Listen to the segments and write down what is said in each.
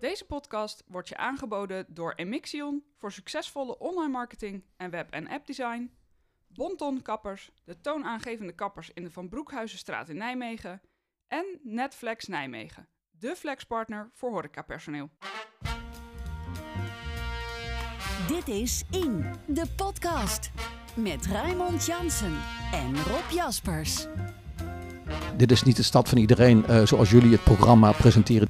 Deze podcast wordt je aangeboden door Emixion voor succesvolle online marketing en web- en appdesign, Bonton Kappers, de toonaangevende kappers in de Van Broekhuizenstraat in Nijmegen en Netflex Nijmegen, de flexpartner voor horecapersoneel. Dit is In, de podcast. Met Raymond Jansen en Rob Jaspers. Dit is niet de stad van iedereen eh, zoals jullie het programma presenteren.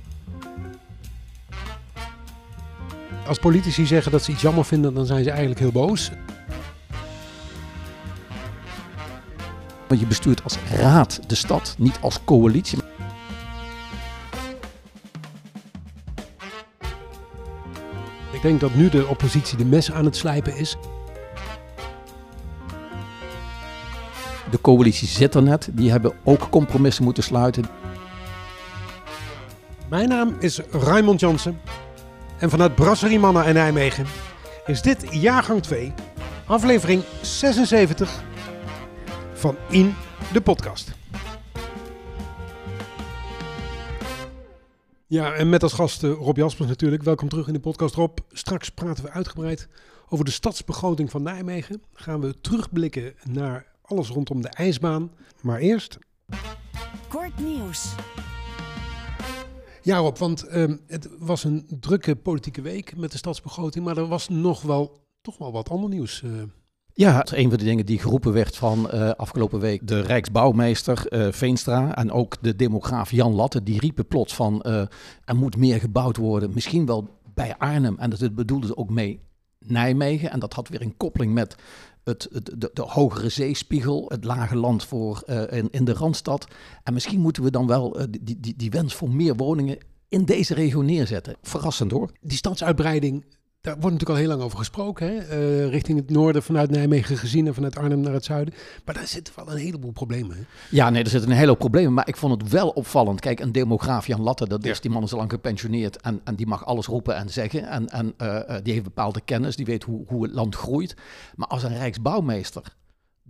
Als politici zeggen dat ze iets jammer vinden, dan zijn ze eigenlijk heel boos. Want je bestuurt als raad de stad, niet als coalitie. Ik denk dat nu de oppositie de mes aan het slijpen is. De coalitie zit er net. Die hebben ook compromissen moeten sluiten. Mijn naam is Raymond Jansen. En vanuit Brasserie Manna in Nijmegen is dit jaargang 2, aflevering 76 van In de podcast. Ja, en met als gast eh, Rob Jaspers natuurlijk. Welkom terug in de podcast Rob. Straks praten we uitgebreid over de stadsbegroting van Nijmegen. Gaan we terugblikken naar alles rondom de ijsbaan. Maar eerst Kort nieuws. Ja, Rob, want ehm, het was een drukke politieke week met de stadsbegroting, maar er was nog wel, toch wel wat ander nieuws. eh. Ja, een van de dingen die geroepen werd van eh, afgelopen week de Rijksbouwmeester eh, Veenstra en ook de demograaf Jan Latte. Die riepen plots van er moet meer gebouwd worden, misschien wel bij Arnhem. En dat bedoelde ze ook mee Nijmegen. En dat had weer een koppeling met het, het- de, de hogere zeespiegel, het lage land voor, eh, in, in de Randstad. En misschien moeten we dan wel eh, die, die, die wens voor meer woningen in deze regio neerzetten. Verrassend hoor. Die stadsuitbreiding, daar wordt natuurlijk al heel lang over gesproken, hè? eh, richting het noorden vanuit Nijmegen gezien en vanuit Arnhem naar het zuiden. Maar daar zitten wel een heleboel problemen. Hè? Ja, nee, er zitten een hele hoop problemen. Maar ik vond het wel opvallend. Kijk, een demograaf, Jan Latte, dat is, Ja. die man is al lang gepensioneerd. En, en die mag alles roepen en zeggen. En, en eh, eh, die heeft bepaalde kennis. Die weet hoe, hoe het land groeit. Maar als een rijksbouwmeester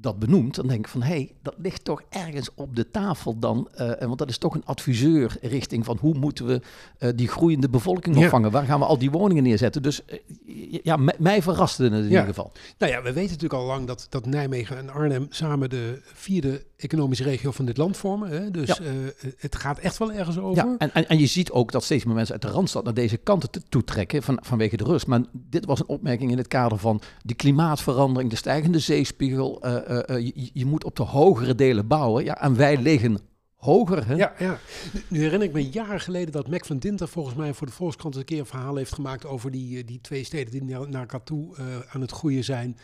dat benoemt, dan denk ik van... hé, hey, dat ligt toch ergens op de tafel dan. eh, want dat is toch een adviseur richting van... hoe moeten we eh, die groeiende bevolking Ja. opvangen? Waar gaan we al die woningen neerzetten? Dus eh, ja, mij verraste het in Ja. ieder geval. Nou ja, we weten natuurlijk al lang dat, dat Nijmegen en Arnhem samen de vierde economische regio van dit land vormen. Hè? Dus Ja. het gaat echt wel ergens over. Ja, en, en, en je ziet ook dat steeds meer mensen uit de Randstad naar deze kanten te- toe trekken van, vanwege de rust. Maar dit was een opmerking in het kader van de klimaatverandering, de stijgende zeespiegel. Eh, eh, je, je moet op de hogere delen bouwen. Ja, en wij liggen hoger. Hè? Ja, ja. Nu, herinner ik me jaren geleden dat Mac van Dinter volgens mij voor de Volkskrant een keer een verhaal heeft gemaakt over die, eh, die twee steden die naar, naar elkaar toe aan het groeien zijn.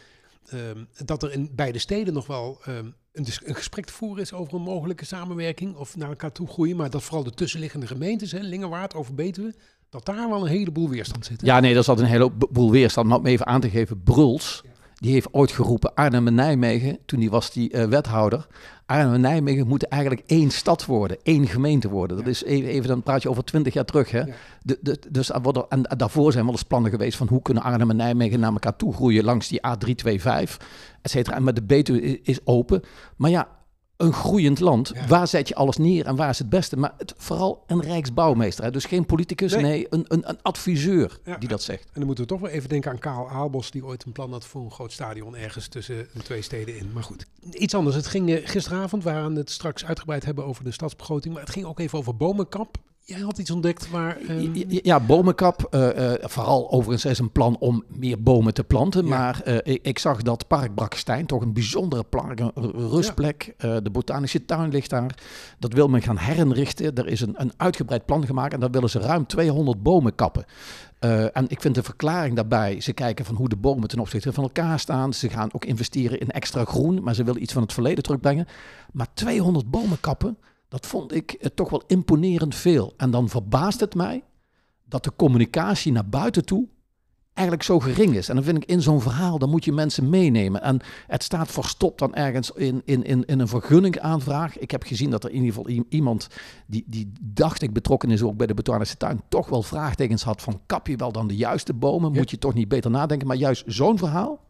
Ehm, dat er in beide steden nog wel ehm, een, een gesprek te voeren is over een mogelijke samenwerking of naar elkaar toe groeien. Maar dat vooral de tussenliggende gemeentes, hè, Lingewaard, over Betuwe, dat daar wel een heleboel weerstand zit. hè? Ja, nee, daar zat een hele boel weerstand. Maar om even aan te geven, Bruls, die heeft ooit geroepen Arnhem en Nijmegen, toen die was die eh, wethouder. Arnhem en Nijmegen moeten eigenlijk één stad worden, één gemeente worden. Dat is even, even dan praat je over twintig jaar terug. Hè? Ja. De, de, dus er en daarvoor zijn wel eens plannen geweest van hoe kunnen Arnhem en Nijmegen naar elkaar toe groeien langs die A325, et cetera. En met de Betuwe is open. Maar ja, een groeiend land, Ja. waar zet je alles neer en waar is het beste? Maar het, vooral een rijksbouwmeester, hè? dus geen politicus, Nee. nee, een, een, een adviseur Ja. die dat zegt. En dan moeten we toch wel even denken aan Karel Aalbos, die ooit een plan had voor een groot stadion ergens tussen de twee steden in. Maar goed, iets anders. Het ging eh, gisteravond, we gaan het straks uitgebreid hebben over de stadsbegroting, maar het ging ook even over bomenkap. Jij had iets ontdekt waar... ehm, Ja, ja, bomenkap. eh, eh, vooral overigens is een plan om meer bomen te planten. Ja. Maar eh, ik, ik zag dat Park Brakstein, toch een bijzondere park, een rustplek. de botanische tuin ligt daar. Dat wil men gaan herinrichten. Er is een, een uitgebreid plan gemaakt en daar willen ze ruim 200 bomen kappen. En ik vind de verklaring daarbij, ze kijken van hoe de bomen ten opzichte van elkaar staan. Ze gaan ook investeren in extra groen, maar ze willen iets van het verleden terugbrengen. Maar 200 bomen kappen, dat vond ik eh, toch wel imponerend veel. En dan verbaast het mij dat de communicatie naar buiten toe eigenlijk zo gering is. En dan vind ik in zo'n verhaal, dan moet je mensen meenemen. En het staat verstopt dan ergens in, in, in, in een vergunningaanvraag. Ik heb gezien dat er in ieder geval iemand die, die dacht ik betrokken is ook bij de botanische tuin, toch wel vraagtekens had van kap je wel dan de juiste bomen? Moet je toch niet beter nadenken? Maar juist zo'n verhaal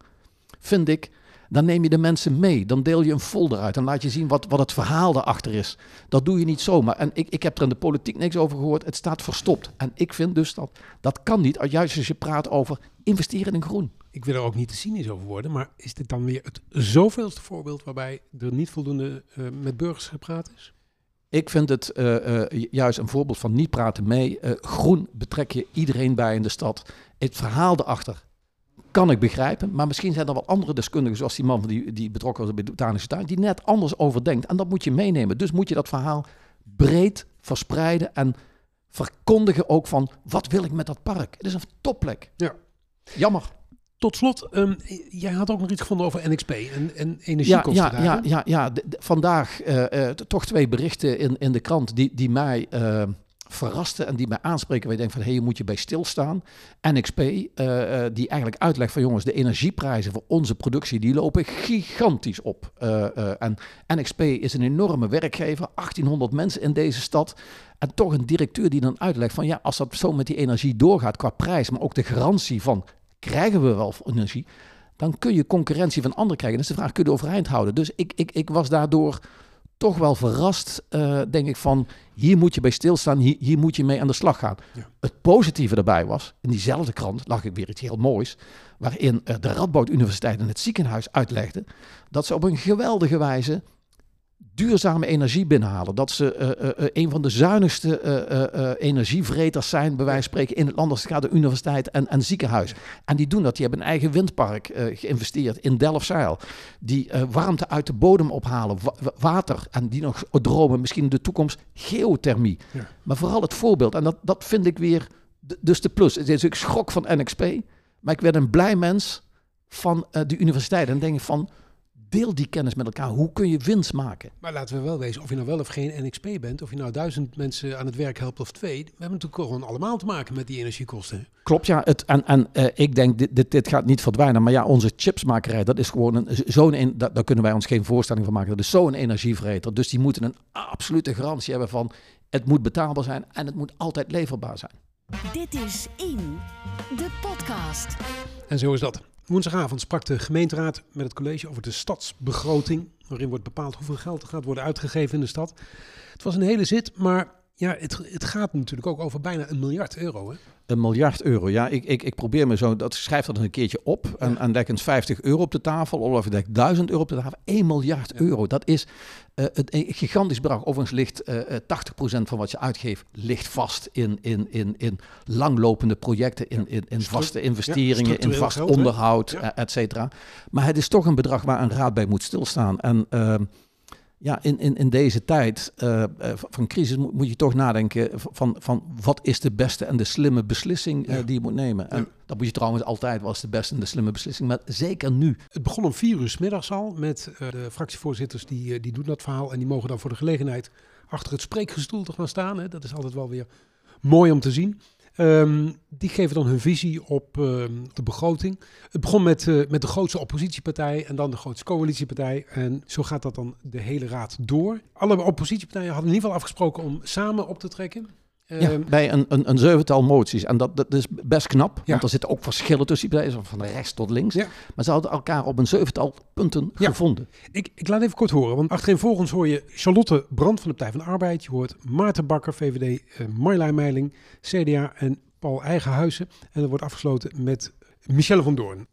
vind ik Dan neem je de mensen mee. Dan deel je een folder uit. Dan laat je zien wat, wat het verhaal daarachter is. Dat doe je niet zomaar. En ik, ik heb er in de politiek niks over gehoord. Het staat verstopt. En ik vind dus dat dat kan niet. Juist als je praat over investeren in groen. Ik wil er ook niet te cynisch over worden. Maar is dit dan weer het zoveelste voorbeeld waarbij er niet voldoende uh, met burgers gepraat is? Ik vind het uh, uh, juist een voorbeeld van niet praten mee. groen betrek je iedereen bij in de stad. Het verhaal erachter kan ik begrijpen. Maar misschien zijn er wel andere deskundigen, zoals die man die, die betrokken was bij de botanische tuin, die net anders over denkt. En dat moet je meenemen. Dus moet je dat verhaal breed verspreiden en verkondigen ook van wat wil ik met dat park. Het is een topplek. Ja. Jammer. Tot slot, um, jij had ook nog iets gevonden over NXP en, en energiekosten. Ja, ja, ja, ja, ja. vandaag uh, uh, toch twee berichten in, in de krant die, die mij uh, verraste en die mij aanspreken. Waar je denkt van, hé, hey, moet je bij stilstaan. NXP, uh, uh, die eigenlijk uitlegt van, jongens, de energieprijzen voor onze productie, die lopen gigantisch op. Uh, en NXP is een enorme werkgever, 1800 mensen in deze stad. En toch een directeur die dan uitlegt van, ja, als dat zo met die energie doorgaat qua prijs, maar ook de garantie van, krijgen we wel energie, dan kun je concurrentie van anderen krijgen. Dat is de vraag, kun je overeind houden? Dus ik, ik, ik was daardoor toch wel verrast, uh, denk ik, van hier moet je bij stilstaan, hier, hier moet je mee aan de slag gaan. Ja. Het positieve daarbij was, in diezelfde krant lag ik weer iets heel moois, waarin uh, de Radboud Universiteit en het ziekenhuis uitlegden dat ze op een geweldige wijze duurzame energie binnenhalen. Dat ze uh, uh, een van de zuinigste uh, energievreters zijn, bij wijze van spreken, in het land als het gaat de universiteit en, en ziekenhuis. En die doen dat. Die hebben een eigen windpark geïnvesteerd in Delfzijl. Die warmte uit de bodem ophalen, wa water. En die nog dromen, misschien in de toekomst, geothermie. Ja. Maar vooral het voorbeeld. En dat, dat vind ik weer, dus de plus. Het is ik schrok van NXP, maar ik werd een blij mens van de universiteit. En denk ik van deel die kennis met elkaar. Hoe kun je winst maken? Maar laten we wel wezen, of je nou wel of geen NXP bent, of je nou duizend mensen aan het werk helpt of twee, we hebben natuurlijk gewoon allemaal te maken met die energiekosten. Klopt, ja. Het, en en uh, ik denk, dit, dit, dit, gaat niet verdwijnen. Maar ja, onze chipsmakerij, dat is gewoon een, zo'n, dat, daar kunnen wij ons geen voorstelling van maken. Dat is zo'n energievreter. Dus die moeten een absolute garantie hebben van, het moet betaalbaar zijn en het moet altijd leverbaar zijn. Dit is In, de podcast. En zo is dat. Woensdagavond sprak de gemeenteraad met het college over de stadsbegroting, waarin wordt bepaald hoeveel geld er gaat worden uitgegeven in de stad. Het was een hele zit, maar ja, het, het gaat natuurlijk ook over bijna een miljard euro. Hè? Een miljard euro, ja. Ik, ik, ik probeer me zo, dat schrijf dat een keertje op en, ja. en leg eens 50 euro op de tafel, of ik leg 1000 euro op de tafel. 1 miljard ja. euro, dat is uh, het, een gigantisch bedrag. Overigens ligt uh, 80% van wat je uitgeeft, ligt vast in, in, in, in langlopende projecten, in, in, in vaste investeringen, in vast geld, onderhoud, et cetera. Maar het is toch een bedrag waar een raad bij moet stilstaan. En... Ja, in, in, in deze tijd uh, van crisis moet, moet, je toch nadenken van, van wat is de beste en de slimme beslissing uh, ja. die je moet nemen. En ja. dat moet je trouwens altijd was de beste en de slimme beslissing, maar zeker nu. Het begon om vier uur s middags al met uh, de fractievoorzitters die, die doen dat verhaal en die mogen dan voor de gelegenheid achter het spreekgestoel te gaan staan. Hè. Dat is altijd wel weer mooi om te zien. Um, die geven dan hun visie op uh, de begroting. Het begon met, uh, met de grootste oppositiepartij en dan de grootste coalitiepartij. En zo gaat dat dan de hele raad door. Alle oppositiepartijen hadden in ieder geval afgesproken om samen op te trekken. Ja, um, bij een, een, een zevental moties. En dat, dat is best knap, ja. want er zitten ook verschillen tussen die partijen, van rechts tot links. Ja. Maar ze hadden elkaar op een zevental punten ja. gevonden. Ik, ik laat even kort horen, want achterin volgens hoor je Charlotte Brand van de Partij van de Arbeid. Je hoort Maarten Bakker, VVD, uh, Marjolein Meiling, CDA en Paul Eigenhuizen. En dat wordt afgesloten met Michelle van Doorn.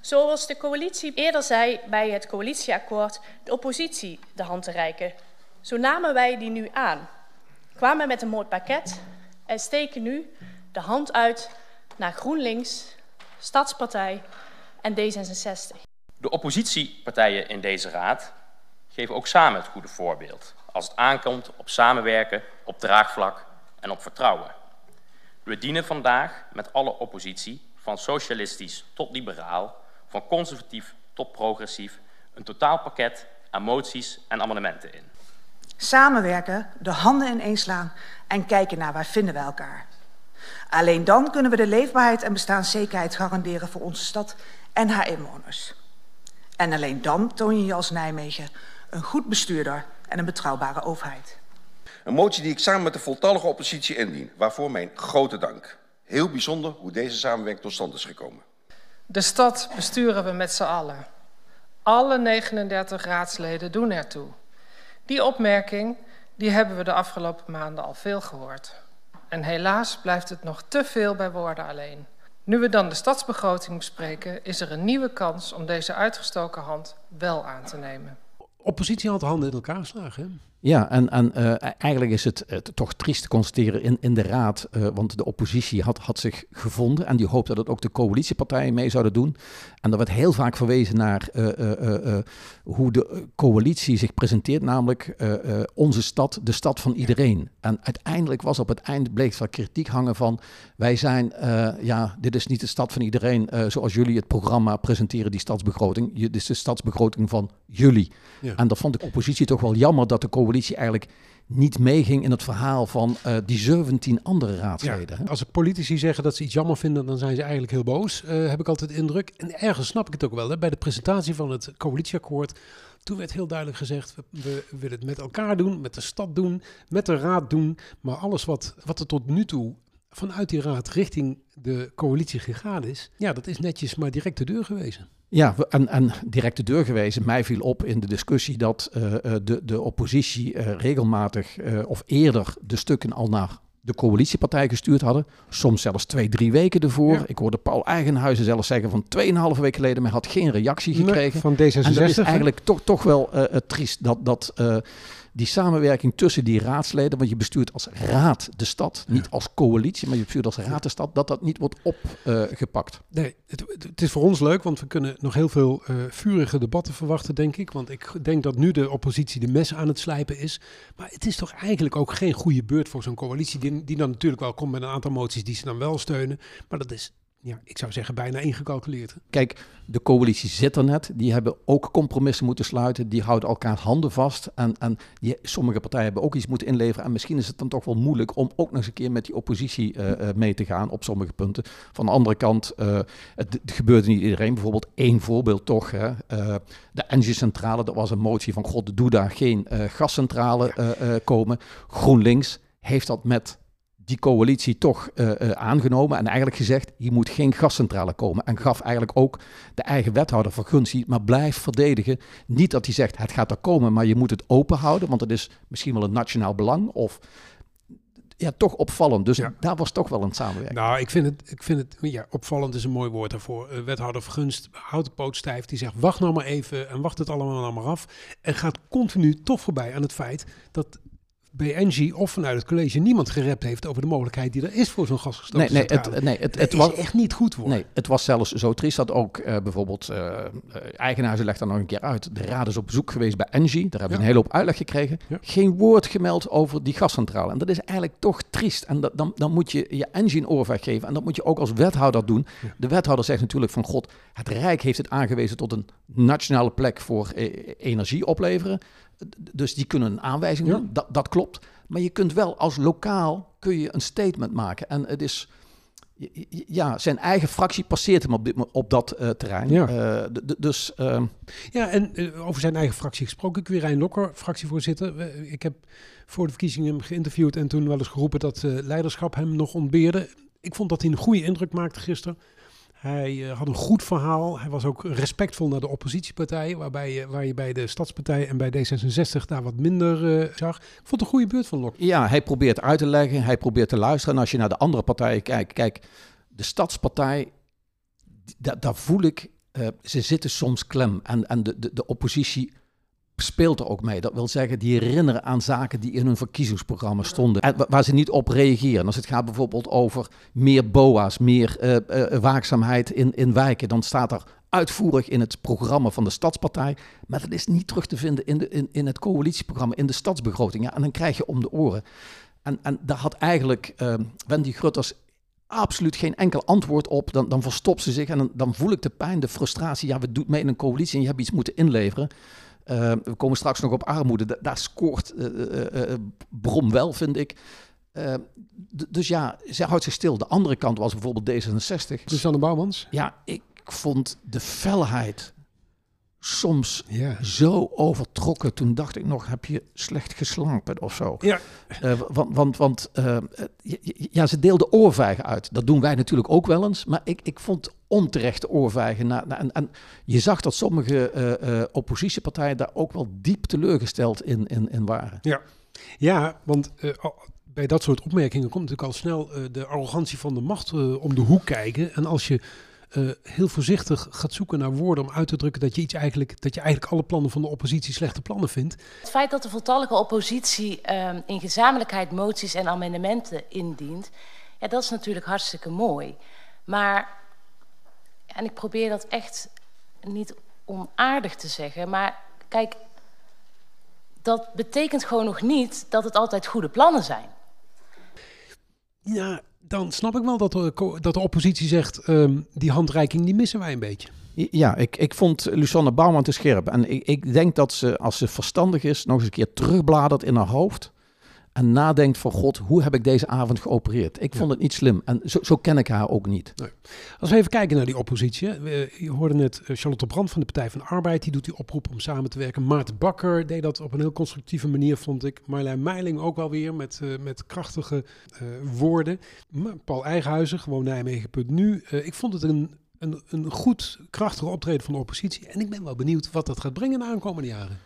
Zoals de coalitie eerder zei bij het coalitieakkoord de oppositie de hand te reiken. Zo namen wij die nu aan kwamen met een mooi pakket en steken nu de hand uit naar GroenLinks, Stadspartij en D66. De oppositiepartijen in deze raad geven ook samen het goede voorbeeld als het aankomt op samenwerken, op draagvlak en op vertrouwen. We dienen vandaag met alle oppositie, van socialistisch tot liberaal, van conservatief tot progressief, een totaalpakket aan moties en amendementen in. Samenwerken, de handen ineens slaan en kijken naar waar vinden we elkaar. Alleen dan kunnen we de leefbaarheid en bestaanszekerheid garanderen voor onze stad en haar inwoners. En alleen dan toon je je als Nijmegen een goed bestuurder en een betrouwbare overheid. Een motie die ik samen met de voltallige oppositie indien, waarvoor mijn grote dank. Heel bijzonder hoe deze samenwerking tot stand is gekomen. De stad besturen we met z'n allen. Alle 39 raadsleden doen ertoe. Die opmerking die hebben we de afgelopen maanden al veel gehoord. En helaas blijft het nog te veel bij woorden alleen. Nu we dan de stadsbegroting bespreken, is er een nieuwe kans om deze uitgestoken hand wel aan te nemen. Oppositie had handen in elkaar geslagen. Hè? Ja, en, en uh, eigenlijk is het, het, toch triest te constateren in, in de raad, uh, want de oppositie had, had zich gevonden en die hoopte dat ook de coalitiepartijen mee zouden doen. En er werd heel vaak verwezen naar uh, hoe de coalitie zich presenteert, namelijk onze stad, de stad van iedereen. En uiteindelijk was op het eind bleek er kritiek hangen van wij zijn, ja, dit is niet de stad van iedereen zoals jullie het programma presenteren, die stadsbegroting. Dit is de stadsbegroting van jullie. Ja. En dat vond de oppositie toch wel jammer dat de coalitie coalitie eigenlijk niet meeging in het verhaal van uh, die 17 andere raadsleden. Ja, als politici zeggen dat ze iets jammer vinden, dan zijn ze eigenlijk heel boos, uh, heb ik altijd de indruk. En ergens snap ik het ook wel. Hè. Bij de presentatie van het coalitieakkoord, toen werd heel duidelijk gezegd, we, we, willen het met elkaar doen, met de stad doen, met de raad doen. Maar alles wat, wat er tot nu toe vanuit die raad richting de coalitie gegaan is, ja, dat is netjes maar direct de deur gewezen. Ja, en, en direct de deur gewezen. Mij viel op in de discussie dat uh, de, de oppositie uh, regelmatig uh, of eerder de stukken al naar de coalitiepartij gestuurd hadden. Soms zelfs twee, drie weken ervoor. Ja. Ik hoorde Paul Eigenhuizen zelfs zeggen van 2,5 weken geleden, maar had geen reactie gekregen. Nee, van D66. En dat is eigenlijk toch, toch wel triest dat... dat die samenwerking tussen die raadsleden, want je bestuurt als raad de stad, niet als coalitie, maar je bestuurt als raad de stad, dat dat niet wordt opgepakt. Uh, nee, het, het, is voor ons leuk, want we kunnen nog heel veel uh, vurige debatten verwachten, denk ik. Want ik denk dat nu de oppositie de mes aan het slijpen is. Maar het is toch eigenlijk ook geen goede beurt voor zo'n coalitie, die, die dan natuurlijk wel komt met een aantal moties die ze dan wel steunen. Maar dat is ja, ik zou zeggen, bijna ingecalculeerd. Kijk, de coalitie zit er net. Die hebben ook compromissen moeten sluiten. Die houden elkaar handen vast. En, en die, sommige partijen hebben ook iets moeten inleveren. En misschien is het dan toch wel moeilijk om ook nog eens een keer met die oppositie uh, uh, mee te gaan op sommige punten. Van de andere kant, uh, het, het gebeurt niet iedereen. Bijvoorbeeld één voorbeeld toch. Hè. de Engie-centrale, dat was een motie van god, doe daar geen gascentrale komen. GroenLinks heeft dat met die coalitie toch uh, uh, aangenomen en eigenlijk gezegd, hier moet geen gascentrale komen. En gaf eigenlijk ook de eigen wethouder verguntie, maar blijf verdedigen. Niet dat hij zegt, het gaat er komen, maar je moet het open houden, want het is misschien wel een nationaal belang of ja, toch opvallend. Dus ja. daar was toch wel een samenwerking. Nou, ik vind het, ik vind het ja, opvallend is een mooi woord daarvoor. Uh, wethouder Vergunst houdt de poot stijf. Die zegt, wacht nou maar even en wacht het allemaal nou maar af. En gaat continu toch voorbij aan het feit dat bij Engie of vanuit het college niemand gerept heeft over de mogelijkheid die er is voor zo'n gasgestookte nee, nee, het, nee, het, het was echt niet goed voor. Nee, het was zelfs zo triest dat ook uh, bijvoorbeeld uh, eigenaar, legt daar nog een keer uit, de raad is op bezoek geweest bij Engie, daar hebben we ja. een hele hoop uitleg gekregen. Ja. Geen woord gemeld over die gascentrale. En dat is eigenlijk toch triest. En dat, dan, dan moet je je Engie een oorvijg geven en dat moet je ook als wethouder doen. Ja. De wethouder zegt natuurlijk van god, het Rijk heeft het aangewezen tot een nationale plek voor energie opleveren. Dus die kunnen een aanwijzing ja. doen, dat, dat klopt. Maar je kunt wel als lokaal kun je een statement maken. En het is, ja, zijn eigen fractie passeert hem op, dit, op dat uh, terrein. Ja. Uh, dus, uh, ja, en uh, over zijn eigen fractie gesproken. Quirijn Lokker, fractievoorzitter. ik heb voor de verkiezingen hem geïnterviewd en toen wel eens geroepen dat leiderschap hem nog ontbeerde. Ik vond dat hij een goede indruk maakte gisteren. Hij uh, had een goed verhaal. Hij was ook respectvol naar de oppositiepartijen, waarbij waar je bij de Stadspartij en bij D66 daar wat minder uh, zag. Ik vond het een goede beurt van Lok. Ja, hij probeert uit te leggen, hij probeert te luisteren. En als je naar de andere partijen kijkt, kijk, de Stadspartij, daar voel ik, uh, ze zitten soms klem. En, en de, de, de oppositie speelt er ook mee. Dat wil zeggen, die herinneren aan zaken die in hun verkiezingsprogramma stonden. En waar ze niet op reageren. Als het gaat bijvoorbeeld over meer BOA's, meer uh, uh, waakzaamheid in, in wijken, dan staat er uitvoerig in het programma van de Stadspartij. Maar dat is niet terug te vinden in, de, in, in het coalitieprogramma, in de stadsbegroting. Ja, en dan krijg je om de oren. En, en daar had eigenlijk uh, Wendy Grutters absoluut geen enkel antwoord op. Dan, dan verstopt ze zich en dan, dan voel ik de pijn, de frustratie. Ja, we doen mee in een coalitie en je hebt iets moeten inleveren. Uh, we komen straks nog op armoede. Da daar scoort uh, Brom wel, vind ik. dus ja, zij houdt zich stil. De andere kant was bijvoorbeeld D66. Susanne Bouwmans? Ja, ik vond de felheid soms Ja. zo overtrokken. Toen dacht ik nog, heb je slecht geslapen of zo? Ja. Eh, want want, want eh, ja, ze deelden oorvijgen uit. Dat doen wij natuurlijk ook wel eens. Maar ik, ik vond onterechte oorvijgen. Na, na- en, en je zag dat sommige eh, oppositiepartijen daar ook wel diep teleurgesteld in, in, in waren. Ja, ja want bij dat soort opmerkingen komt natuurlijk al snel de arrogantie van de macht om de hoek kijken. En als je eh, heel voorzichtig gaat zoeken naar woorden om uit te drukken dat je, iets eigenlijk, dat je eigenlijk alle plannen van de oppositie slechte plannen vindt. Het feit dat de voltallige oppositie ehm, in gezamenlijkheid moties en amendementen indient, ja, dat is natuurlijk hartstikke mooi. Maar, en ik probeer dat echt niet onaardig te zeggen, maar kijk, dat betekent gewoon nog niet dat het altijd goede plannen zijn. Ja, dan snap ik wel dat de, dat de oppositie zegt, ehm, die handreiking die missen wij een beetje. Ja, ik, ik vond Lusanne Bouwman te scherp. En ik, ik denk dat ze, als ze verstandig is, nog eens een keer terugbladert in haar hoofd. En nadenkt van God, hoe heb ik deze avond geopereerd? Ik vond het niet slim. En zo, zo ken ik haar ook niet. Als we even kijken naar die oppositie. We, je hoorde net eh, Charlotte Brand van de Partij van de Arbeid. Die doet die oproep om samen te werken. Maarten Bakker deed dat op een heel constructieve manier, vond ik. Marlijn Meiling ook wel weer met, eh, met krachtige eh, woorden. Paul Eigenhuizen, gewoon Nijmegen.nu. Eh, ik vond het een, een, een goed, krachtige optreden van de oppositie. En ik ben wel benieuwd wat dat gaat brengen de aankomende jaren.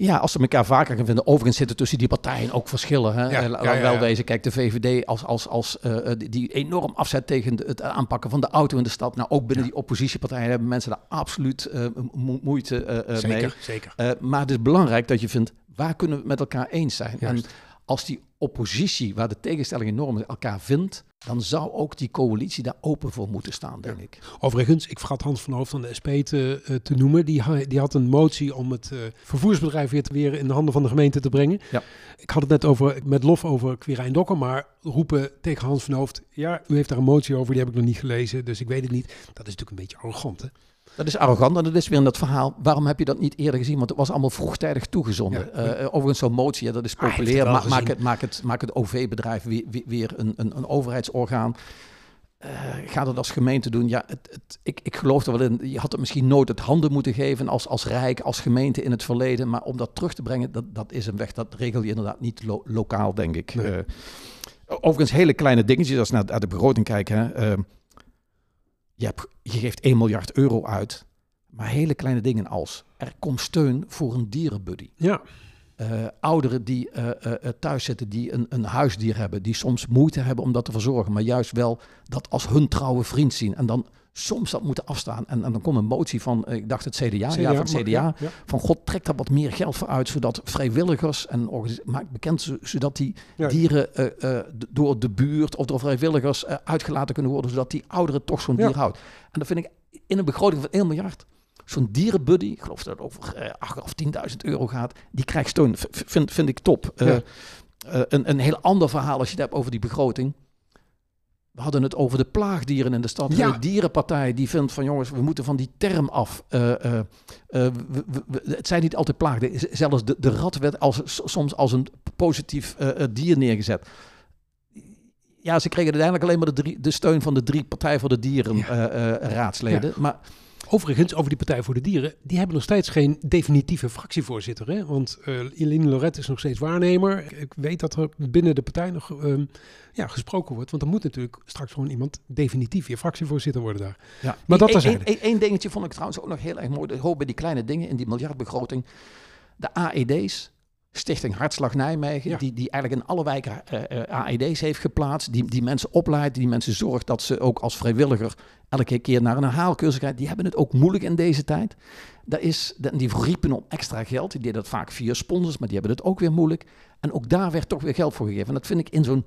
Ja, als ze elkaar vaker gaan vinden. Overigens zitten tussen die partijen ook verschillen. Hè? Ja, Eh, laat ja, ja, wel wezen. Kijk, de VVD als, als, als, eh, die- die enorm afzet tegen het aanpakken van de auto in de stad. Nou, ook binnen die oppositiepartijen hebben mensen daar absoluut eh, mo- moeite eh, eh, mee. Zeker, zeker. Eh, maar het is belangrijk dat je vindt, waar kunnen we het met elkaar eens zijn? Juist. En als die oppositie, waar de tegenstelling enorm elkaar vindt, dan zou ook die coalitie daar open voor moeten staan, denk ik. Overigens, ik vergat Hans van Hoofd van de SP te, eh, te noemen. Die, ha- die had een motie om het eh, vervoersbedrijf weer, te, weer in de handen van de gemeente te brengen. Ja. Ik had het net over, met lof over Quirijn Dokker, maar roepen tegen Hans van Hoofd... ja, u heeft daar een motie over, die heb ik nog niet gelezen, dus ik weet het niet. Dat is natuurlijk een beetje arrogant, hè? Dat is arrogant en dat is weer in dat verhaal. Waarom heb je dat niet eerder gezien? Want het was allemaal vroegtijdig toegezonden. Ja. Eh, overigens, zo'n motie, ja, dat is Ah, populair. het maak, het, maak, het, maak het OV-bedrijf weer, weer, een, een, een overheidsorgaan. Eh, ga dat als gemeente doen. Ja, het, het, ik, ik geloof er wel in. Je had het misschien nooit het handen moeten geven als, als Rijk, als gemeente in het verleden. Maar om dat terug te brengen, dat, dat is een weg. Dat regel je inderdaad niet lo- lokaal, denk ik. Nee. Eh, overigens, hele kleine dingetjes. Als naar, naar de begroting kijken. Hè. Eh, je, hebt, geeft 1 miljard euro uit. Maar hele kleine dingen als er komt steun voor een dierenbuddy. Ja, Eh, ouderen die eh, thuis zitten, die een, een huisdier hebben, die soms moeite hebben om dat te verzorgen, maar juist wel dat als hun trouwe vriend zien. En dan soms dat moeten afstaan. En, en dan komt een motie van, ik dacht het CDA, ja, van het CDA, ja, ja. van God, trek daar wat meer geld voor uit, zodat vrijwilligers en maak bekend, zo- zodat die dieren door de buurt of door vrijwilligers uitgelaten kunnen worden, zodat die ouderen toch zo'n dier houdt. En dat vind ik in een begroting van 1 miljard. Zo'n dierenbuddy, ik geloof dat het over eh 8 of 10.000 euro gaat, die krijgt steun. V- vind, vind ik top. Eh, Ja. eh, een, een heel ander verhaal als je het hebt over die begroting. We hadden het over de plaagdieren in de stad. Ja. De dierenpartij die vindt van jongens, we moeten van die term af. Eh, eh, eh, we- we- we- het zijn niet altijd plaagdieren. Zelfs de, de rat werd als, soms als een positief eh, eh, dier neergezet. Ja, ze kregen uiteindelijk alleen maar de, drie, de steun van de drie Partij voor de Dieren Ja. eh, eh, raadsleden. Maar Overigens, over die Partij voor de Dieren, die hebben nog steeds geen definitieve fractievoorzitter. Hè? Want eh Eline Loret is nog steeds waarnemer. Ik weet dat er binnen de partij nog ehm, ja, gesproken wordt. Want er moet natuurlijk straks gewoon iemand definitief weer fractievoorzitter worden daar. Ja. Maar dat Eén- terzijde. één- één dingetje vond ik trouwens ook nog heel erg mooi. Dat hoort bij die kleine dingen in die miljardbegroting. De AED's, Stichting Hartslag Nijmegen, Ja. die, die eigenlijk in alle wijken eh, eh, AED's heeft geplaatst. Die, die mensen opleidt, die mensen zorgt dat ze ook als vrijwilliger elke keer naar een herhaalcursus gaan. Die hebben het ook moeilijk in deze tijd. Daar is, die riepen om extra geld. Die deden dat vaak via sponsors, maar die hebben het ook weer moeilijk. En ook daar werd toch weer geld voor gegeven. En dat vind ik in zo'n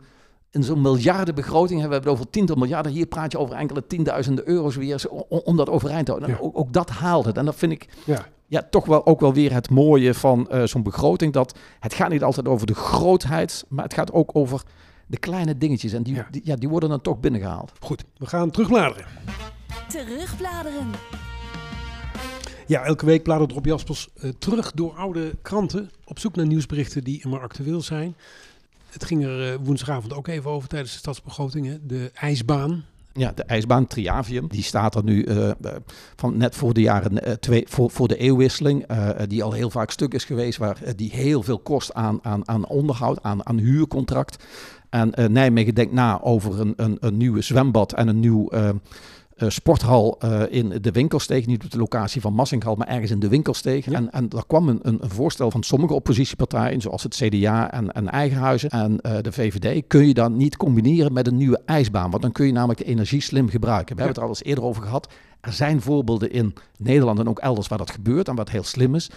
in zo'n miljardenbegroting, hè, we hebben het over tientallen miljarden, hier praat je over enkele tienduizenden euro's weer, om, om dat overeind te houden. Ja. ook, ook dat haalt het. En dat vind ik Ja, ja, toch wel ook wel weer het mooie van eh, zo'n begroting. Dat het gaat niet altijd over de grootheid, maar het gaat ook over de kleine dingetjes. En die, Ja. die, ja, die worden dan toch binnengehaald. goed. We gaan terugbladeren. Terugbladeren. Ja, elke week bladert Rob Jaspers eh, terug door oude kranten op zoek naar nieuwsberichten die immer actueel zijn. Het ging er eh, woensdagavond ook even over tijdens de stadsbegroting. hè. De ijsbaan Ja, de ijsbaan Triavium, die staat er nu uh, van net voor de jaren uh, twee, voor, voor de eeuwwisseling, uh, die al heel vaak stuk is geweest, waar die heel veel kost aan, aan, aan onderhoud, aan, aan huurcontract. En Nijmegen denkt na over een, een, een nieuwe zwembad en een nieuw sporthal uh, in de Winkelsteeg. Niet op de locatie van Massinghal, maar ergens in de Winkelsteeg. Ja. En, en daar kwam een, een, voorstel van sommige oppositiepartijen, zoals het CDA en, en Eigenhuizen en uh, de VVD. Kun je dan niet combineren met een nieuwe ijsbaan? Want dan kun je namelijk de energie slim gebruiken. We ja. hebben het er al eens eerder over gehad. Er zijn voorbeelden in Nederland en ook elders waar dat gebeurt en wat heel slim is.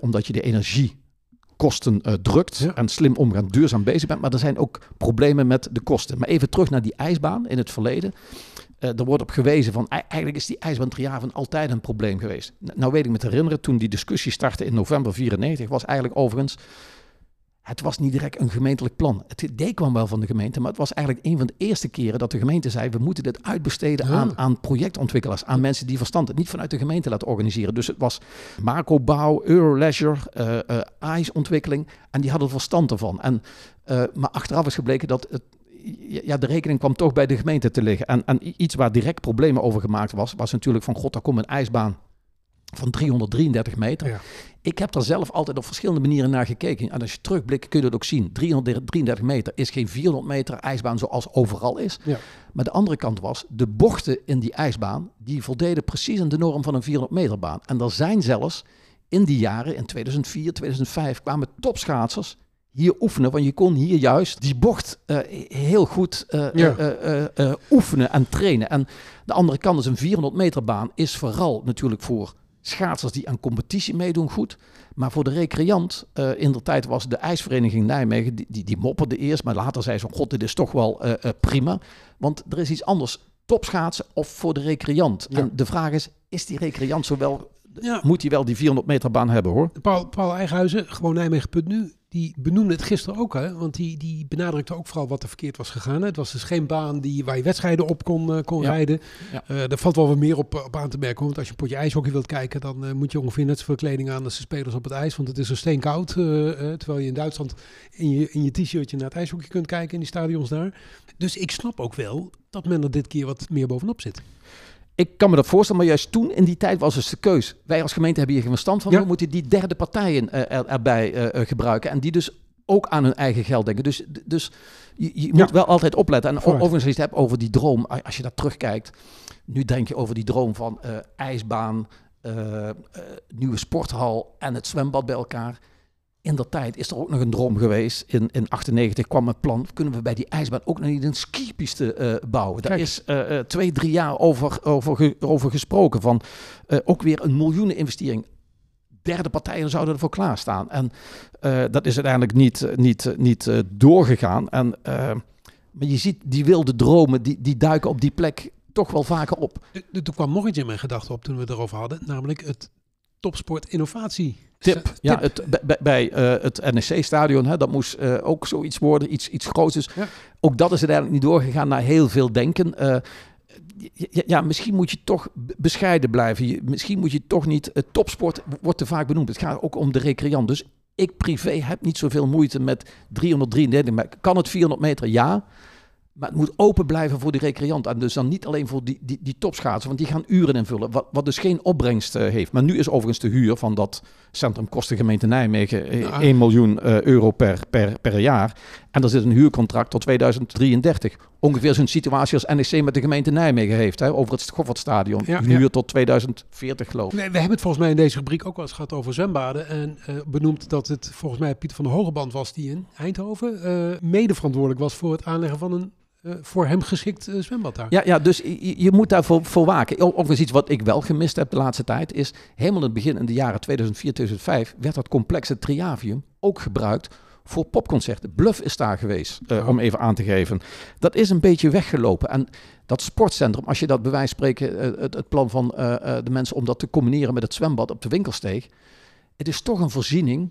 omdat je de energie kosten uh, drukt ja. en slim omgaan, duurzaam bezig bent. Maar er zijn ook problemen met de kosten. Maar even terug naar die ijsbaan in het verleden. Uh, er wordt op gewezen van eigenlijk is die ijsbaan Triaven altijd een probleem geweest. Nou weet ik me te herinneren, toen die discussie startte in november 94, was eigenlijk overigens, het was niet direct een gemeentelijk plan. Het idee kwam wel van de gemeente, maar het was eigenlijk een van de eerste keren dat de gemeente zei, we moeten dit uitbesteden aan, aan projectontwikkelaars, aan mensen die verstand het niet vanuit de gemeente laten organiseren. Dus het was Marco Bouw, Euroleisure, uh, uh, ijsontwikkeling en die hadden verstand ervan. En, maar achteraf is gebleken dat het ja, de rekening kwam toch bij de gemeente te liggen. En, en iets waar direct problemen over gemaakt was, was natuurlijk van god, daar komt een ijsbaan van 333 meter. Ja. Ik heb daar zelf altijd op verschillende manieren naar gekeken. En als je terugblikt kun je dat ook zien. 333 meter is geen 400 meter ijsbaan zoals overal is. Ja. Maar de andere kant was, de bochten in die ijsbaan, die voldeden precies aan de norm van een 400 meter baan. En er zijn zelfs in die jaren, in 2004, 2005, kwamen topschaatsers hier oefenen. Want je kon hier juist die bocht uh, heel goed uh, ja. uh, oefenen en trainen. En de andere kant is een 400 meter baan is vooral natuurlijk voor schaatsers die aan competitie meedoen goed. Maar voor de recreant, in de tijd was de ijsvereniging Nijmegen, die, die, die mopperde eerst. Maar later zei ze, god, dit is toch wel prima. Want er is iets anders, topschaatsen of voor de recreant. Ja. En de vraag is, is die recreant zowel... Ja. Moet hij wel die 400 meter baan hebben hoor? Paul, Paul Eigenhuizen, gewoon Nijmegen.nu die benoemde het gisteren ook, hè? want die, die benadrukte ook vooral wat er verkeerd was gegaan. Hè? Het was dus geen baan die, waar je wedstrijden op kon, uh, kon rijden. Ja. Uh, er valt wel wat meer op, op aan te merken. Want als je een potje ijshockey wilt kijken, dan uh, moet je ongeveer net zoveel kleding aan als de spelers op het ijs. Want het is zo steenkoud. terwijl je in Duitsland in je, in je t-shirtje naar het ijshockey kunt kijken in die stadions daar. Dus ik snap ook wel dat men er dit keer wat meer bovenop zit. Ik kan me dat voorstellen, maar juist toen in die tijd was dus de keus. Wij als gemeente hebben hier geen verstand van. Ja. We moeten die derde partijen uh, er, erbij uh, gebruiken. En die dus ook aan hun eigen geld denken. Dus, dus je, je moet wel altijd opletten. En overigens, als je het hebt over die droom, als je daar terugkijkt. Nu denk je over die droom van uh, ijsbaan, nieuwe sporthal en het zwembad bij elkaar in dat tijd is er ook nog een droom geweest. In, in 98 kwam het plan, kunnen we bij die ijsbaan ook nog niet een skipiste uh, bouwen. Daar is uh, twee, drie jaar over, over, over gesproken van uh, ook weer een miljoenen investering. Derde partijen zouden ervoor klaarstaan. En dat is uiteindelijk niet, niet, niet doorgegaan. En, maar je ziet, die wilde dromen, die, die duiken op die plek toch wel vaker op. Er kwam nog iets in mijn gedachten op toen we het erover hadden. Namelijk het topsport innovatie Tip. Ja, het, bij, bij uh, het NEC-stadion, dat moest uh, ook zoiets worden, iets, iets groots. Dus ja. ook dat is uiteindelijk niet doorgegaan naar heel veel denken. Uh, ja, ja, misschien moet je toch bescheiden blijven. Je, misschien moet je toch niet... Het topsport wordt te vaak benoemd. Het gaat ook om de recreant. Dus ik privé heb niet zoveel moeite met 333. Maar kan het 400 meter? Ja. Maar het moet open blijven voor die recreant. En dus dan niet alleen voor die, die, die topschaatsen, want die gaan uren invullen. Wat, wat dus geen opbrengst uh, heeft. Maar nu is overigens de huur van dat centrum kost de gemeente Nijmegen uh, ja. 1 miljoen uh, euro per, per, per jaar. En er zit een huurcontract tot 2033. Ongeveer zo'n situatie als NEC met de gemeente Nijmegen heeft. Hè, over het Schoffertstadion. Ja, huur ja. tot 2040 geloof ik. We, we, hebben het volgens mij in deze rubriek ook wel eens gehad over zwembaden. En benoemd dat het volgens mij Pieter van der Hogeband was die in Eindhoven mede verantwoordelijk was voor het aanleggen van een uh, voor hem geschikt uh, zwembad daar. Ja, ja dus je, je moet daarvoor voor waken. Overigens iets wat ik wel gemist heb de laatste tijd is... helemaal in het begin in de jaren 2004, 2005... werd dat complexe Triavium ook gebruikt voor popconcerten. Bluff is daar geweest, uh, oh. om even aan te geven. Dat is een beetje weggelopen. En dat sportcentrum, als je dat bij wijze van spreken... het, het, plan van de mensen om dat te combineren met het zwembad op de winkelsteeg... het is toch een voorziening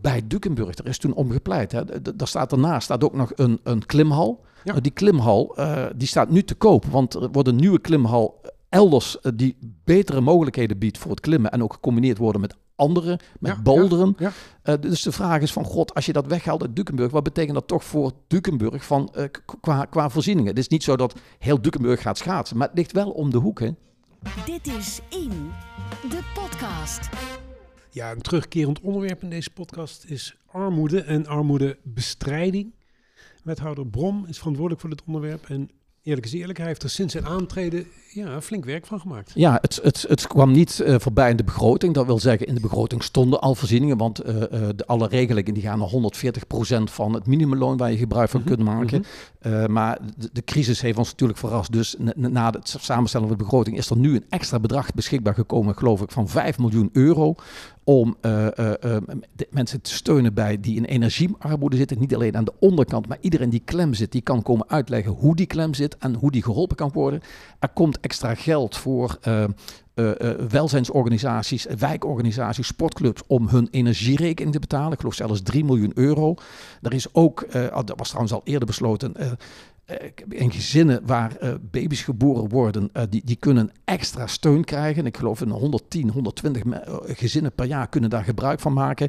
bij Dukenburg. Er is toen omgepleit. Hè. Daar staat daarnaast staat ook nog een, een klimhal... Ja. die klimhal uh, die staat nu te koop, want er wordt een nieuwe klimhal elders uh, die betere mogelijkheden biedt voor het klimmen en ook gecombineerd worden met andere, met Ja, Eh, dus de vraag is van, god, als je dat weghaalt uit Dukenburg, wat betekent dat toch voor Dukenburg van, eh, qua, qua voorzieningen? Het is niet zo dat heel Dukenburg gaat schaatsen, maar het ligt wel om de hoek, hè? Dit is In, de podcast. Ja, een terugkerend onderwerp in deze podcast is armoede en armoedebestrijding. Wethouder Brom is verantwoordelijk voor dit onderwerp. En eerlijk is eerlijk, hij heeft er sinds zijn aantreden ja, flink werk van gemaakt. Ja, het, het, het kwam niet eh, voorbij in de begroting. Dat wil zeggen, in de begroting stonden al voorzieningen. Want eh, eh, de, alle regelingen die gaan naar 140% van het minimumloon waar je gebruik van kunt maken. Eh, maar de, de crisis heeft ons natuurlijk verrast. Dus na, na het samenstellen van de begroting is er nu een extra bedrag beschikbaar gekomen, geloof ik, van 5 miljoen euro. Om de mensen te steunen bij die in energiearmoede zitten. Niet alleen aan de onderkant, maar iedereen die klem zit, die kan komen uitleggen hoe die klem zit en hoe die geholpen kan worden. Er komt extra geld voor eh, eh, eh, welzijnsorganisaties, wijkorganisaties, sportclubs om hun energierekening te betalen. Ik geloof zelfs 3 miljoen euro. Er is ook, al- dat was trouwens al eerder besloten, in gezinnen waar eh, baby's geboren worden, eh, die, die kunnen extra steun krijgen. Ik geloof een 110, 120 me- eh, gezinnen per jaar kunnen daar gebruik van maken.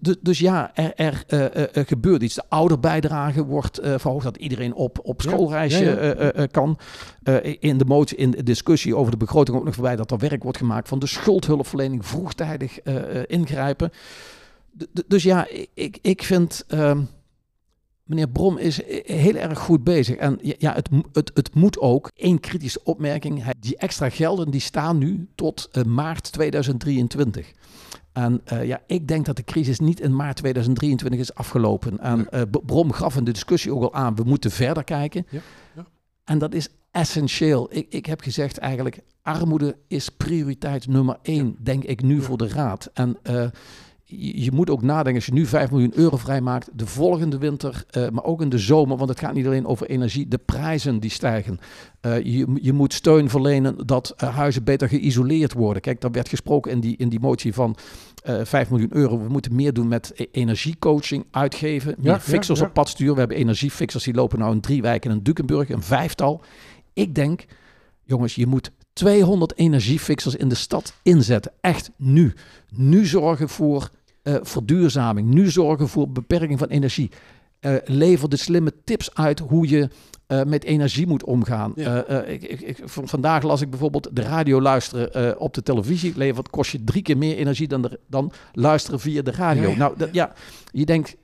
Du- dus ja, er, er eh, eh, eh, gebeurt iets. De ouderbijdrage wordt eh, verhoogd, dat iedereen op, op schoolreisje ja, ja. eh, eh, eh, kan. Eh, in de motie, in de discussie over de begroting ook nog voorbij dat er werk wordt gemaakt van de schuldhulpverlening, vroegtijdig eh, eh, ingrijpen. D- dus ja, ik- ik, ik vind. ehm, Meneer Brom is heel erg goed bezig. En ja, het, het, het moet ook. Eén kritische opmerking. Die extra gelden die staan nu tot eh, maart 2023. En eh, ja, ik denk dat de crisis niet in maart 2023 is afgelopen. En eh, Brom gaf in de discussie ook al aan, we moeten verder kijken. Ja, ja. En dat is essentieel. Ik, ik heb gezegd eigenlijk, armoede is prioriteit nummer één, denk ik nu voor de Raad. En je, moet ook nadenken, als je nu 5 miljoen euro vrijmaakt, de volgende winter, eh, maar ook in de zomer, want het gaat niet alleen over energie, de prijzen die stijgen. Eh, je, je moet steun verlenen dat eh, huizen beter geïsoleerd worden. Kijk, daar werd gesproken in die, in die motie van eh 5 miljoen euro. We moeten meer doen met energiecoaching, uitgeven, meer Ja, fixers ja, ja. op pad sturen. We hebben energiefixers die lopen nou in drie wijken in Dukenburg, een vijftal. Ik denk, jongens, je moet 200 energiefixers in de stad inzetten. Echt nu. Nu zorgen voor eh, verduurzaming. Nu zorgen voor beperking van energie. Eh, lever de slimme tips uit hoe je eh, met energie moet omgaan. Ja. Ik, ik, ik, vandaag las ik bijvoorbeeld de radio luisteren op de televisie. Levert kost je drie keer meer energie dan, de, dan luisteren via de radio. Ja, nou, dat, ja, je denkt,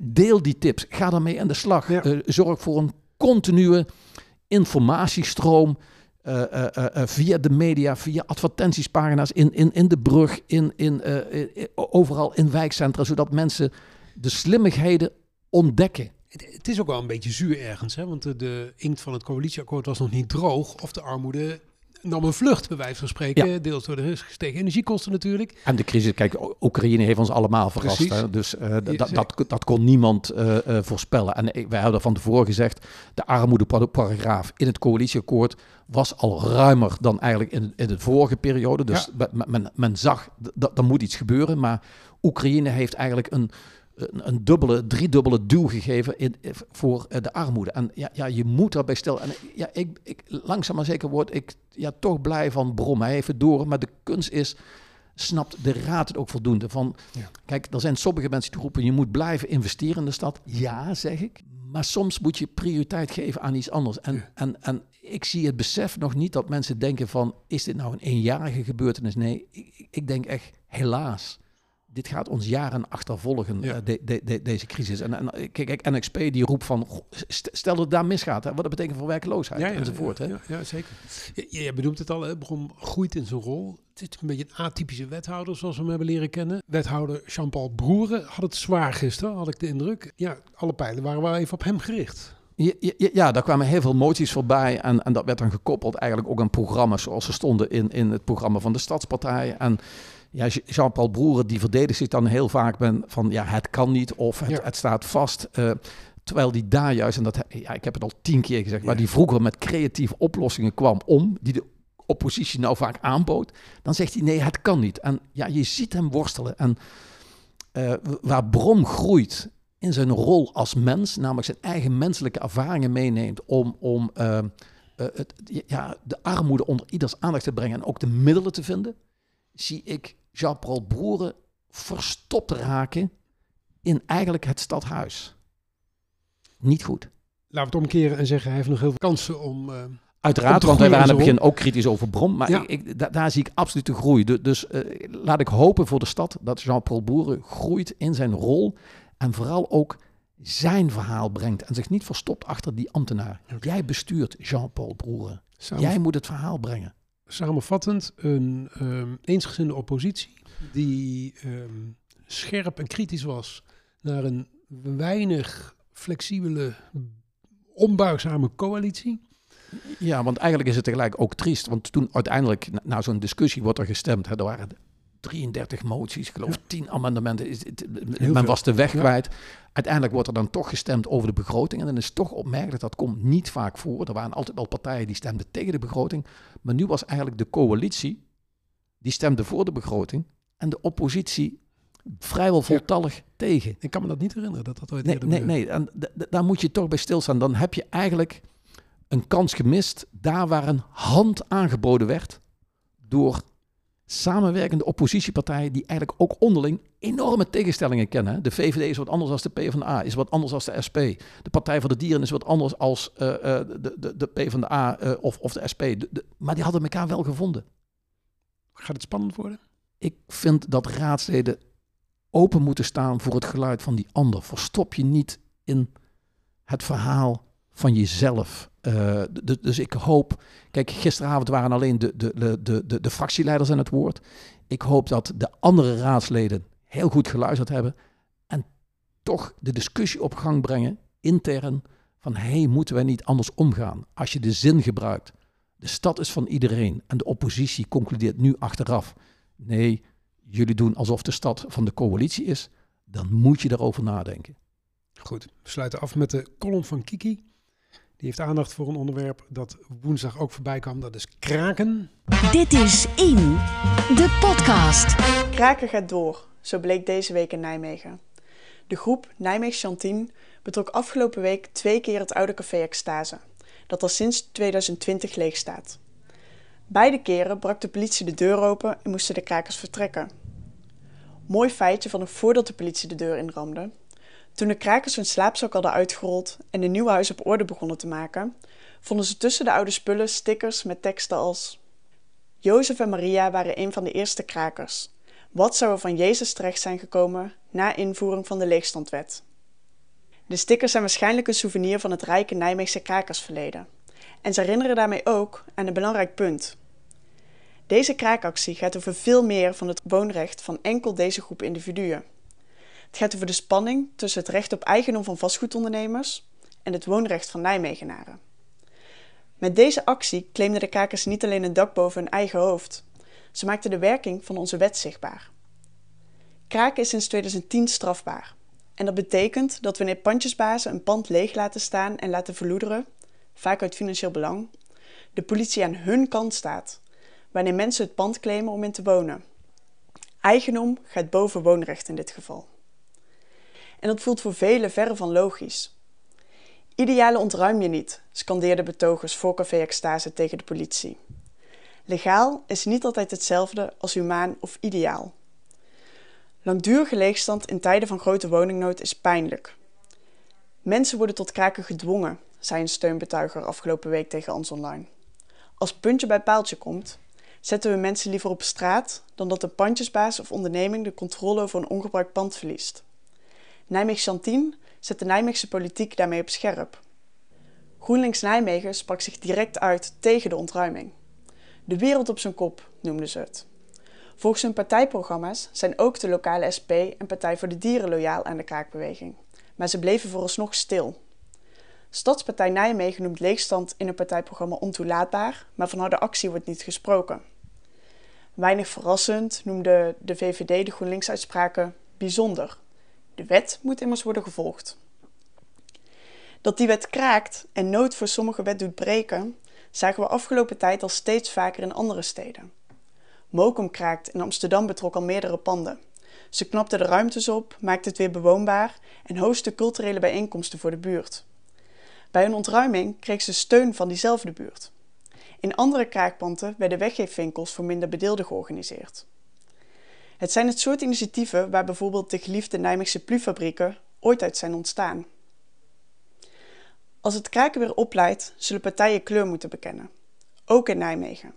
deel die tips. Ga daarmee aan de slag. Ja. Zorg voor een continue informatiestroom. Eh, eh, eh, via de media, via advertentiespagina's in, in, in de brug, in, in, overal in wijkcentra, zodat mensen de slimmigheden ontdekken. Het, is ook wel een beetje zuur ergens, hè? want de inkt van het coalitieakkoord was nog niet droog. Of de armoede nam een vlucht, bij wijze van spreken. Ja. Deels door de gestegen energiekosten natuurlijk. En de crisis, kijk, Oekraïne heeft ons allemaal verrast. Hè? Dus eh, Ja, dat, dat, kon niemand eh, eh, voorspellen. En wij hadden van tevoren gezegd, de armoedeparagraaf in het coalitieakkoord was al ruimer dan eigenlijk in, in de vorige periode. Dus Ja. men, men, men zag dat er moet iets gebeuren. Maar Oekraïne heeft eigenlijk een, een, een dubbele, driedubbele duw gegeven in, eh, voor eh, de armoede. En ja, ja, je moet daarbij stil. En ja, ik, ik, langzaam maar zeker word ik ja, toch blij van Brom. Hij heeft het door. Maar de kunst is, snapt de raad het ook voldoende? Van, Ja. Kijk, er zijn sommige mensen die roepen, je moet blijven investeren in de stad. Ja, zeg ik. Maar soms moet je prioriteit geven aan iets anders. En, Ja. en, en ik zie het besef nog niet dat mensen denken van, is dit nou een eenjarige gebeurtenis? Nee, ik, ik denk echt, helaas. Dit gaat ons jaren achtervolgen, Ja. eh, de, de, de- deze crisis. En, en kijk, kijk, NXP die roept van, goh, stel dat het daar misgaat, hè, wat dat betekent voor werkloosheid enzovoort. Ja, hè? ja, ja, zeker. Je, je benoemt het al, hè? Brom groeit in zijn rol. Het is een beetje een atypische wethouder, zoals we hem hebben leren kennen. Wethouder Jean-Paul Broeren had het zwaar gisteren, had ik de indruk. Ja, alle pijlen waren wel even op hem gericht. Ja, ja, ja, daar kwamen heel veel moties voorbij. En, en dat werd dan gekoppeld eigenlijk ook aan programma's zoals ze stonden in, in het programma van de Stadspartij. En ja, Jean-Paul Broeren die verdedigt zich dan heel vaak ben van ja, het kan niet of het, Ja. het staat vast. Eh, terwijl die daar juist, en dat, ja, ik heb het al tien keer gezegd, Ja. waar die vroeger met creatieve oplossingen kwam om, die de oppositie nou vaak aanbood, dan zegt hij nee, het kan niet. En ja, je ziet hem worstelen. En eh, waar Brom groeit in zijn rol als mens, namelijk zijn eigen menselijke ervaringen meeneemt om, om eh, het, ja, de armoede onder ieders aandacht te brengen en ook de middelen te vinden. Zie ik Jean-Paul Broeren verstopt raken in eigenlijk het stadhuis. Niet goed. Laten we het omkeren en zeggen, hij heeft nog heel veel kansen om... Uh, Uiteraard, want wij waren aan het begin ook kritisch over Brom. Maar ik, ik, daar zie ik absoluut de groei. dus uh, laat ik hopen voor de stad dat Jean-Paul Boeren groeit in zijn rol. En vooral ook zijn verhaal brengt. En zich niet verstopt achter die ambtenaar. Jij bestuurt Jean-Paul Boeren. Jij moet het verhaal brengen. Samenvattend, een um, eensgezinde oppositie die um, scherp en kritisch was naar een weinig flexibele, onbuigzame coalitie. Ja, want eigenlijk is het tegelijk ook triest. Want toen uiteindelijk, na, na zo'n discussie, wordt er gestemd. Hè, er waren 33 moties, ik geloof 10 amendementen. men was de weg kwijt. Uiteindelijk wordt er dan toch gestemd over de begroting. En dan is het toch opmerkelijk, dat komt niet vaak voor. Er waren altijd wel partijen die stemden tegen de begroting. Maar nu was eigenlijk de coalitie, die stemde voor de begroting. En de oppositie vrijwel voltallig tegen. Ik kan me dat niet herinneren, dat dat ooit Nee, nee, nee. En daar moet je toch bij stilstaan. Dan heb je eigenlijk een kans gemist daar waar een hand aangeboden werd door samenwerkende oppositiepartijen die eigenlijk ook onderling enorme tegenstellingen kennen. De VVD is wat anders dan de PvdA, is wat anders dan de SP. De Partij voor de Dieren is wat anders als uh, uh, de, de, de PvdA uh, of, of de SP. De, maar die hadden elkaar wel gevonden. Gaat het spannend worden? Ik vind dat raadsleden open moeten staan voor het geluid van die ander. Verstop je niet in het verhaal van jezelf. Uh, dus ik hoop, kijk, gisteravond waren alleen de, de, de, de, de fractieleiders aan het woord. Ik hoop dat de andere raadsleden heel goed geluisterd hebben en toch de discussie op gang brengen, intern, van hey, moeten wij niet anders omgaan? Als je de zin gebruikt, de stad is van iedereen en de oppositie concludeert nu achteraf, nee, jullie doen alsof de stad van de coalitie is, dan moet je daarover nadenken. Goed, we sluiten af met de column van Kiki. Die heeft aandacht voor een onderwerp dat woensdag ook voorbij kwam. Dat is kraken. Dit is In, de podcast. Kraken gaat door, zo bleek deze week in Nijmegen. De groep Nijmegen Chantine betrok afgelopen week twee keer het oude café Extase, dat al sinds 2020 leeg staat. Beide keren brak de politie de deur open en moesten de krakers vertrekken. Mooi feitje van nog voordat de politie de deur inramde. Toen de krakers hun slaapzak hadden uitgerold en een nieuw huis op orde begonnen te maken, vonden ze tussen de oude spullen stickers met teksten als: Jozef en Maria waren een van de eerste krakers. Wat zou er van Jezus terecht zijn gekomen na invoering van de leegstandwet? De stickers zijn waarschijnlijk een souvenir van het rijke Nijmeegse krakersverleden. En ze herinneren daarmee ook aan een belangrijk punt. Deze kraakactie gaat over veel meer van het woonrecht van enkel deze groep individuen. Het gaat over de spanning tussen het recht op eigendom van vastgoedondernemers en het woonrecht van Nijmegenaren. Met deze actie claimden de krakers niet alleen een dak boven hun eigen hoofd, ze maakten de werking van onze wet zichtbaar. Kraken is sinds 2010 strafbaar. En dat betekent dat wanneer pandjesbazen een pand leeg laten staan en laten verloederen, vaak uit financieel belang, de politie aan hun kant staat wanneer mensen het pand claimen om in te wonen. Eigendom gaat boven woonrecht in dit geval. En dat voelt voor velen verre van logisch. Idealen ontruim je niet, scandeerden betogers voor Café Extase tegen de politie. Legaal is niet altijd hetzelfde als humaan of ideaal. Langdurige leegstand in tijden van grote woningnood is pijnlijk. Mensen worden tot kraken gedwongen, zei een steunbetuiger afgelopen week tegen ons online. Als puntje bij paaltje komt, zetten we mensen liever op straat dan dat de pandjesbaas of onderneming de controle over een ongebruikt pand verliest. Nijmegen Chantien zet de Nijmeegse politiek daarmee op scherp. GroenLinks Nijmegen sprak zich direct uit tegen de ontruiming. De wereld op zijn kop noemden ze het. Volgens hun partijprogramma's zijn ook de lokale SP en Partij voor de Dieren loyaal aan de kraakbeweging. Maar ze bleven vooralsnog stil. Stadspartij Nijmegen noemt leegstand in hun partijprogramma ontoelaatbaar, maar van harde actie wordt niet gesproken. Weinig verrassend noemde de VVD de GroenLinks-uitspraken bijzonder. De wet moet immers worden gevolgd. Dat die wet kraakt en nood voor sommige wet doet breken, zagen we afgelopen tijd al steeds vaker in andere steden. Mokum kraakt in Amsterdam betrok al meerdere panden. Ze knapte de ruimtes op, maakte het weer bewoonbaar en hostte culturele bijeenkomsten voor de buurt. Bij een ontruiming kreeg ze steun van diezelfde buurt. In andere kraakpanden werden weggeefwinkels voor minder bedeelden georganiseerd. Het zijn het soort initiatieven waar bijvoorbeeld de geliefde Nijmeegse plufabrieken ooit uit zijn ontstaan. Als het kraken weer opleidt, zullen partijen kleur moeten bekennen. Ook in Nijmegen.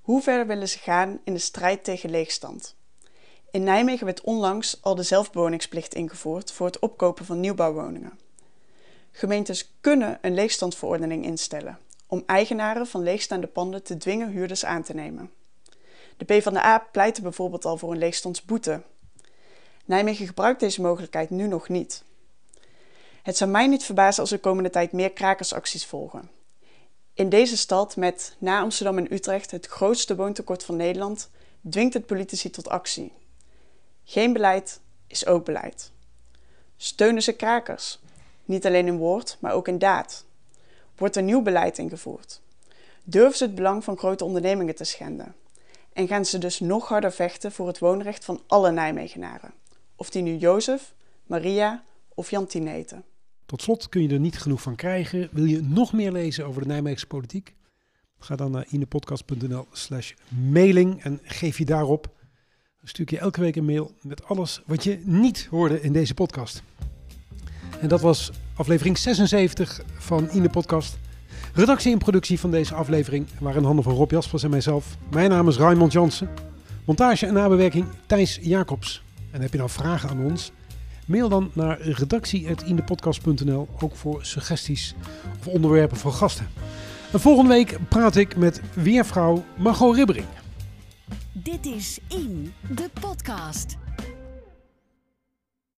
Hoe ver willen ze gaan in de strijd tegen leegstand? In Nijmegen werd onlangs al de zelfbewoningsplicht ingevoerd voor het opkopen van nieuwbouwwoningen. Gemeentes kunnen een leegstandverordening instellen om eigenaren van leegstaande panden te dwingen huurders aan te nemen. De PvdA pleitte bijvoorbeeld al voor een leegstandsboete. Nijmegen gebruikt deze mogelijkheid nu nog niet. Het zou mij niet verbazen als er komende tijd meer krakersacties volgen. In deze stad met, na Amsterdam en Utrecht, het grootste woontekort van Nederland, dwingt het politici tot actie. Geen beleid is ook beleid. Steunen ze krakers, niet alleen in woord, maar ook in daad. Wordt er nieuw beleid ingevoerd? Durven ze het belang van grote ondernemingen te schenden? En gaan ze dus nog harder vechten voor het woonrecht van alle Nijmegenaren? Of die nu Jozef, Maria of Jantine heten. Tot slot kun je er niet genoeg van krijgen. Wil je nog meer lezen over de Nijmeegse politiek? Ga dan naar inepodcast.nl slash mailing en geef je daarop. Dan stuur ik je elke week een mail met alles wat je niet hoorde in deze podcast. En dat was aflevering 76 van In de Podcast. Redactie en productie van deze aflevering waren handen van Rob Jaspers en mijzelf. Mijn naam is Raymond Jansen. Montage en nabewerking Thijs Jacobs. En heb je nou vragen aan ons? Mail dan naar redactie.indepodcast.nl, ook voor suggesties of onderwerpen voor gasten. En volgende week praat ik met weervrouw Margot Ribbering. Dit is In, de podcast.